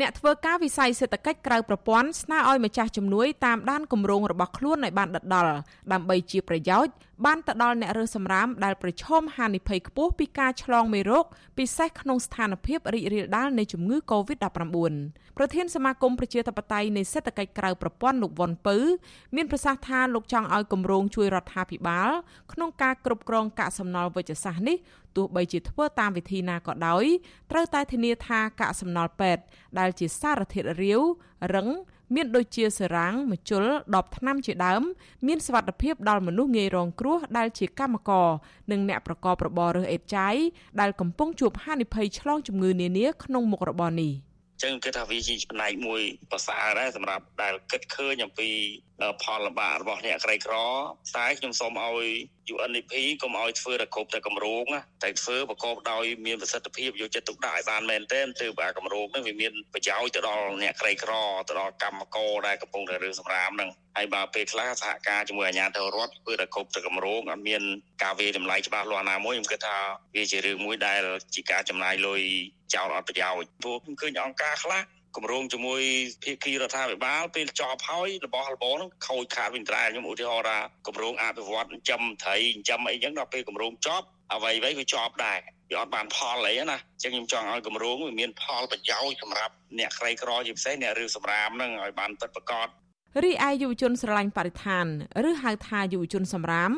អ្នកធ្វើការវិស័យសេដ្ឋកិច្ចក្រៅប្រព័ន្ធស្នើឲ្យម្ចាស់ជំនួយតាមដានគម្រោងរបស់ខ្លួនឲ្យបានដិតដល់ដើម្បីជាប្រយោជន៍បានទៅដល់អ្នករើសសម្រាមដែលប្រឈមហានិភ័យខ្ពស់ពីការឆ្លងមេរោគពិសេសក្នុងស្ថានភាពរីករាលដាលនៃជំងឺ Covid-19 ប្រធានសមាគមប្រជាធិបតេយ្យនៃសេដ្ឋកិច្ចក្រៅប្រព័ន្ធលោកវ៉ុនពៅមានប្រសាសន៍ថាលោកចង់ឲ្យគម្រោងជួយរដ្ឋាភិបាល ក្នុងការគ្រប់គ្រងកាកសំណល់វិជ្ជសាស្ត្រនេះទោះបីជាធ្វើតាមវិធីណាក៏ដោយត្រូវតែធានាថាកាកសំណល់ពេទ្យដែលជាសារធាតុរាវរឹង មានដូចជាសេរ៉ាំងម្ជុលដបថ្នាំជាដើម មានសវត្ថភាពដល់មនុស្សងាយរងគ្រោះដែលជាកម្មករនិងអ្នកប្រកបរបររើសអេតចាយដែលកំពុងជួបហានិភ័យឆ្លងជំងឺនានាក្នុងមុខរបរនេះ។ចឹងគិតថាវាជាផ្នែកមួយប្រសើរដែរសម្រាប់ដែលគិតឃើញអំពី ផលលំបាករបស់អ្នកក្រីក្រតែខ្ញុំសូមឲ្យ UNDP កុំឲ្យធ្វើតែគ្រប់តែកម្រងតែធ្វើប្រកបដោយមានប្រសិទ្ធភាពយកចិត្តទុកដាក់ឲ្យបានមែនទែនទើបអាកម្រងហ្នឹងវាមានប្រយោជន៍ទៅដល់អ្នកក្រីក្រទៅដល់កម្មករដែលកំពុងតែរឿងសម្រាមហ្នឹងហើយបើពេលខ្លះសហការជាមួយអាជ្ញាធររដ្ឋធ្វើតែគ្រប់តែកម្រងអត់មានការវាតម្លៃច្បាស់លាស់ណាមួយខ្ញុំគិតថាវាជារឿងមួយដែលជាការចំណាយលុយចោលអត់ប្រយោជន៍ព្រោះខ្ញុំឃើញអង្គការខ្លះ គម្រោងជាមួយភាគីរដ្ឋាភិបាលពេលចប់ហើយរបស់របរហ្នឹងខូចខាតវិញត្រែខ្ញុំឧទាហរណ៍ថាគម្រោងអភិវឌ្ឍចិញ្ចឹមត្រីចិញ្ចឹមអីចឹងដល់ពេលគម្រោងចប់អ្វីៗវាចប់ដែរវាអត់បានផលអីណាអញ្ចឹងខ្ញុំចង់ឲ្យគម្រោងវាមានផលប្រយោជន៍សម្រាប់អ្នកក្រីក្រជាពិសេសអ្នករឿងសម្រាមហ្នឹងឲ្យបានពិតប្រាកដរីឯយុវជនស្រឡាញ់បរិស្ថាន ឬហៅថាយុវជនសម្រាម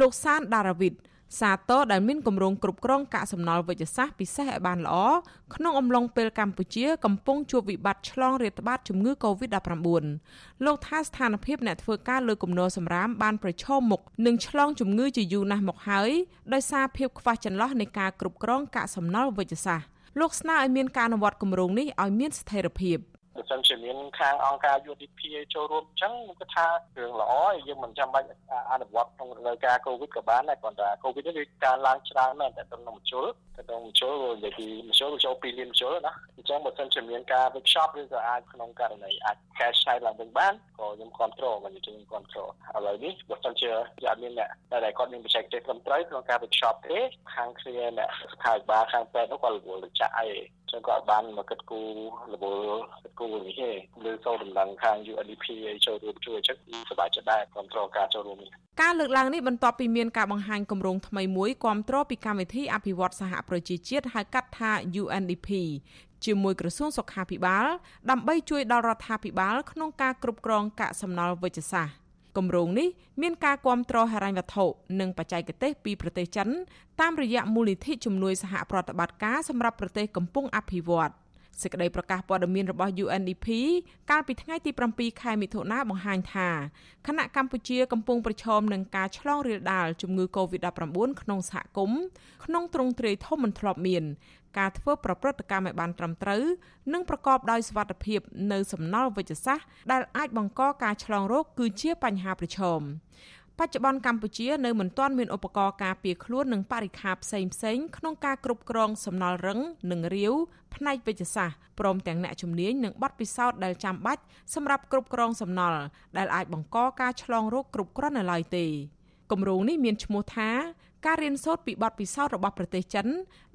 លោកសានដារាវិត សាទរដែលមានគម្រោងគ្រប់គ្រងកាកសំណល់វិជ្ជសាស្ត្រពិសេសឲ្យបានល្អក្នុងអំឡុងពេលកម្ពុជាកំពុងជួបវិបត្តិឆ្លងរាតត្បាតជំងឺ Covid-19 លោកថាស្ថានភាពអ្នកធ្វើការលើគំនរសម្រាមបានប្រឈមមុខនឹងឆ្លងជំងឺជាយូរណាស់មកហើយដោយសារភាពខ្វះចន្លោះនៃការគ្រប់គ្រងកាកសំណល់វិជ្ជសាស្ត្រលោកស្នើឲ្យមានការអនុវត្តគម្រោងនេះឲ្យមានស្ថិរភាព។ បើសិនជាមានខាងអង្គការ UNDP ចូលរួមអញ្ចឹងខ្ញុំគិតថារឿងល្អហើយយើងមិនចាំបាច់អនុវត្តក្នុងរដូវកាល COVID ក៏បានដែរគ្រាន់តែ COVID នេះវាកើនឡើងច្រើនមែនតែទៅនឹងមជុលទៅនឹងមជុលនិយាយពីមជុលចូល2លានមជុលណាអញ្ចឹងបើសិនជាមានការ workshop ឬក៏អាចក្នុងករណីអាច cash ឆ្នៃឡើងវិញបានក៏ខ្ញុំគ្រប់គ្រងមិនខ្ញុំគ្រប់គ្រងឥឡូវនេះបើសិនជាអត់មានអ្នកដែលគាត់មានបច្ចេកទេសត្រឹមត្រូវក្នុងការ workshop ទេខាងគ្នាអ្នកសុខាភិបាលខាងពេទ្យនោះគាត់រវល់ចាក់អី ចឹងក៏អត់បានមកគិតគូររវល់គិតគូរនេះទេលើចូលដំណឹងខាង UNDP ឲ្យចូលរួមជួយចឹងសប្បាយចិត្តដែរគ្រប់គ្រងការចូលរួមនេះការលើកឡើងនេះបន្ទាប់ពីមានការបង្ហាញគម្រោងថ្មីមួយគាំទ្រពីកម្មវិធីអភិវឌ្ឍសហប្រជាជាតិហៅកាត់ថា UNDP ជាមួយក្រសួងសុខាភិបាល ដើម្បីជួយដល់រដ្ឋាភិបាលក្នុងការគ្រប់គ្រងកាកសំណល់វិជ្ជសាស្ត្រ គម្រោងនេះមានការគាំទ្រហិរញ្ញវត្ថុនិងបច្ចេកទេសពីប្រទេសចិនតាមរយៈមូលនិធិជំនួយសហប្រតិបត្តិការសម្រាប់ប្រទេសកំពុងអភិវឌ្ឍន៍ សេចក្តីប្រកាសព័ត៌មានរបស់ UNDP កាលពីថ្ងៃទី7ខែមិថុនាបង្ហាញថាគណៈកម្ពុជាកំពុងប្រឈមនឹងការឆ្លងរាលដាលជំងឺ Covid-19 ក្នុងសហគមន៍ក្នុងទ្រង់ទ្រាយធំមិនធ្លាប់មានការធ្វើប្រព្រឹត្តកម្មឲ្យបានត្រឹមត្រូវនិងប្រកបដោយសុវត្ថិភាពនៅសំណល់វិជ្ជសាស្ត្រដែលអាចបង្កការឆ្លងរោគគឺជាបញ្ហាប្រឈម បច្ចុប្បន្នកម្ពុជានៅមិនទាន់មានឧបករណ៍ការពារខ្លួននិងបរិខាផ្សេងផ្សេងក្នុងការគ្រប់គ្រងសំណល់រឹងនិងរាវផ្នែកវិទ្យាសាស្ត្រព្រមទាំងអ្នកជំនាញនិងបទពិសោធន៍ដែលចាំបាច់សម្រាប់គ្រប់គ្រងសំណល់ដែលអាចបង្កការឆ្លងរោគគ្រប់គ្រាន់នៅឡើយទេ គម្រោងនេះមានឈ្មោះថាការរៀនសូត្រពីបទពិសោធន៍របស់ប្រទេសចិន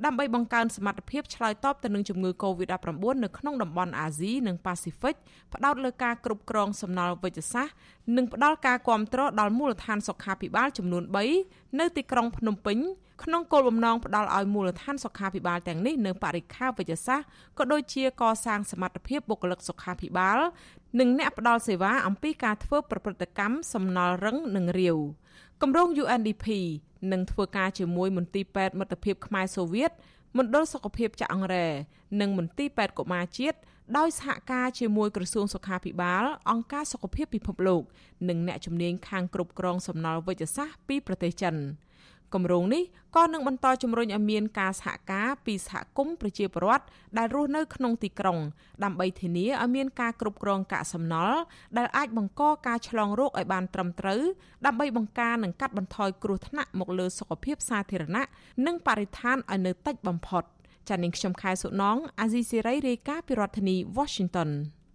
ដើម្បីបង្កើនសមត្ថភាពឆ្លើយតបទៅនឹងជំងឺ Covid-19 នៅក្នុងតំបន់អាស៊ីនិងប៉ាស៊ីហ្វិកផ្ដោតលើការគ្រប់គ្រងសំណល់វិជ្ជសាស្ត្រនិងផ្ដល់ការគាំទ្រដល់មូលដ្ឋានសុខាភិបាលចំនួន3នៅទីក្រុងភ្នំពេញក្នុងគោលបំណងផ្ដល់ឲ្យមូលដ្ឋានសុខាភិបាលទាំងនេះនៅបរិខាវិជ្ជសាស្ត្រក៏ដូចជាកសាងសមត្ថភាពបុគ្គលិកសុខាភិបាល និងអ្នកផ្ដល់សេវាអំពីការធ្វើប្រព្រឹត្តកម្មសំណល់រឹងនិងរាវ គម្រោង UNDP នឹងធ្វើការជាមួយមន្ទីរពេទ្យមិត្តភាពខ្មែរសូវៀតមណ្ឌលសុខភាពចាក់អង្រែនិងមន្ទីរពេទ្យកុមារជាតិដោយសហការជាមួយក្រសួងសុខាភិបាលអង្គការសុខភាពពិភពលោក និងអ្នកជំនាញខាងគ្រប់គ្រងសំណល់វិជ្ជសាស្ត្រពីប្រទេសចិន។ គម្រោងនេះក៏នឹងបន្តជំរុញឲ្យមានការសហការពីសហគមន៍ប្រជាពលរដ្ឋដែលរស់នៅក្នុងទីក្រុង ដើម្បីធានាឲ្យមានការគ្រប់គ្រងកាកសំណល់ដែលអាចបង្កការឆ្លងរោគឲ្យបានត្រឹមត្រូវដើម្បីបង្ការនិងកាត់បន្ថយគ្រោះថ្នាក់មកលើសុខភាពសាធារណៈនិងបរិស្ថានឲ្យនៅតិចបំផុតចា៎នាងខ្ញុំខែសុណងអាស៊ីសេរីរាយការណ៍ពីរដ្ឋធានី Washington